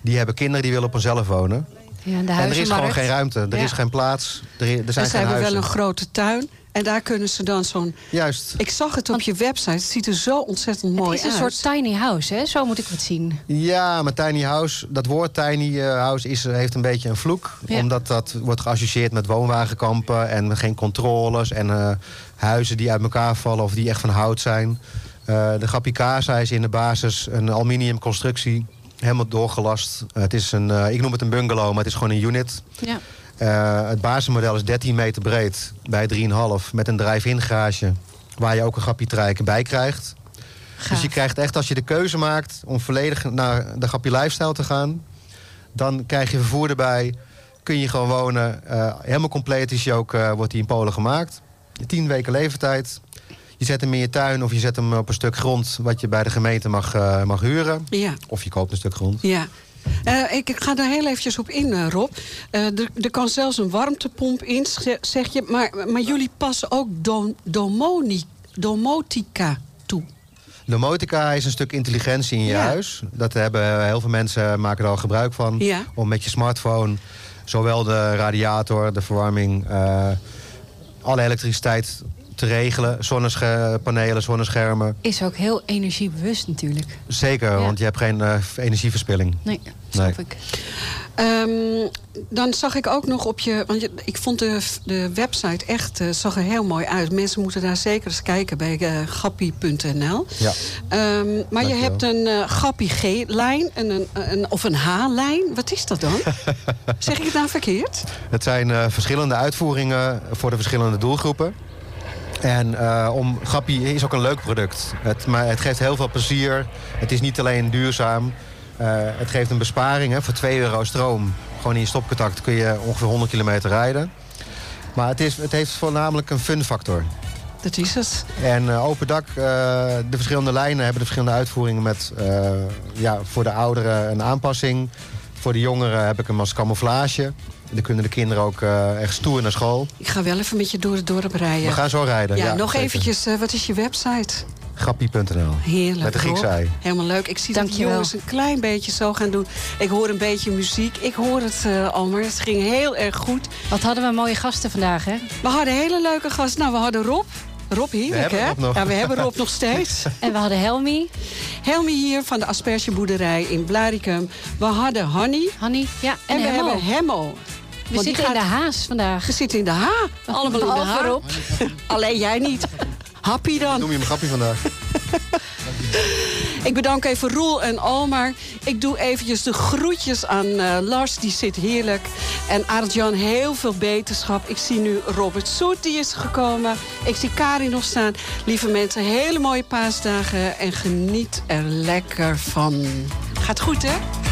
die hebben kinderen die willen op hunzelf wonen. Ja, en er is gewoon geen ruimte, er ja. is geen plaats, er, er zijn dus geen hebben huizen. wel een grote tuin. En daar kunnen ze dan zo'n... Juist. Ik zag het op je website. Het ziet er zo ontzettend mooi uit. Het is een soort tiny house, hè? Zo moet ik het zien. Ja, maar tiny house, dat woord tiny house is, heeft een beetje een vloek. Ja. Omdat dat wordt geassocieerd met woonwagenkampen en geen controles. En uh, huizen die uit elkaar vallen of die echt van hout zijn. Uh, de Gapicasa is in de basis een aluminium constructie. Helemaal doorgelast. Uh, het is een, uh, ik noem het een bungalow, maar het is gewoon een unit. Ja. Uh, het basismodel is 13 meter breed bij 3,5 met een drive-in garage. Waar je ook een gappietrijk bij krijgt. Gaaf. Dus je krijgt echt als je de keuze maakt om volledig naar de gappie lifestyle te gaan. Dan krijg je vervoer erbij. Kun je gewoon wonen. Uh, helemaal compleet is je ook, uh, wordt hij in Polen gemaakt. 10 weken leeftijd. Je zet hem in je tuin of je zet hem op een stuk grond... wat je bij de gemeente mag, mag huren. Ja. Of je koopt een stuk grond. Ja. Uh, ik, ik, ga daar heel eventjes op in, uh, Rob. Uh, er, er, kan zelfs een warmtepomp in, zeg je. Maar, maar jullie passen ook domoni, domotica toe. Domotica is een stuk intelligentie in je ja. huis. Dat hebben heel veel mensen maken er al gebruik van. Ja. Om met je smartphone zowel de radiator, de verwarming... alle elektriciteit te regelen. Zonnepanelen, zonneschermen. Is ook heel energiebewust natuurlijk. Zeker, want je hebt geen uh, energieverspilling. Nee, snap ik. Um, dan zag ik ook nog op je... Want je, ik vond de, de website echt uh, zag er heel mooi uit. Mensen moeten daar zeker eens kijken bij uh, gappie.nl. Ja. Um, maar je hebt een uh, Gappie G-lijn een, een, of een H-lijn. Wat is dat dan? zeg ik het nou verkeerd? Het zijn verschillende uitvoeringen voor de verschillende doelgroepen. En uh, om, Gappie is ook een leuk product. Het, maar het geeft heel veel plezier. Het is niet alleen duurzaam. Uh, het geeft een besparing hè, voor 2 euro stroom. Gewoon in je stopcontact kun je ongeveer 100 kilometer rijden. Maar het, is, het heeft voornamelijk een fun factor. Dat is het. En uh, open dak, uh, de verschillende lijnen hebben de verschillende uitvoeringen met ja, voor de ouderen een aanpassing. Voor de jongeren heb ik hem als camouflage. En dan kunnen de kinderen ook echt stoer naar school. Ik ga wel even met je door het dorp rijden. We gaan zo rijden. Ja, nog zeker. eventjes, wat is je website? Grappie.nl. Heerlijk. Met de Griekse ei. Helemaal leuk. Ik zie Dank dat de jongens een klein beetje zo gaan doen. Ik hoor een beetje muziek. Ik hoor het uh, al, maar het ging heel erg goed. Wat hadden we mooie gasten vandaag, hè? We hadden hele leuke gasten. Nou, we hadden Rob. Rob heerlijk, hè? Ja, we hebben Rob nog steeds. En we hadden Helmi. Helmi hier van de aspergeboerderij in Blaricum. We hadden Hanny. Hanny, ja. En, en we Hemmo. hebben Hemmo. We Want zitten gaat... in de haas vandaag. We zitten in de ha. Allemaal in de ha. Alleen jij niet. Happy dan. Noem je hem Happy vandaag? Ik bedank even Roel en Almar. Ik doe eventjes de groetjes aan uh, Lars, die zit heerlijk. En Arjan, heel veel beterschap. Ik zie nu Robert Soet, die is gekomen. Ik zie Karin nog staan. Lieve mensen, hele mooie paasdagen. En geniet er lekker van. Gaat goed, hè?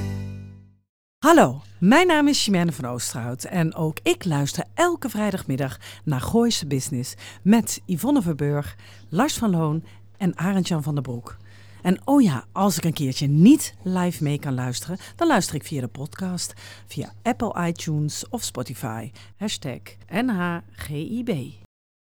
Hallo. Mijn naam is Chimène van Oosterhout en ook ik luister elke vrijdagmiddag naar Gooise Business met Yvonne Verburg, Lars van Loon en Arend-Jan van der Broek. En oh ja, als ik een keertje niet live mee kan luisteren, dan luister ik via de podcast, via Apple iTunes of Spotify. Hashtag NHGIB.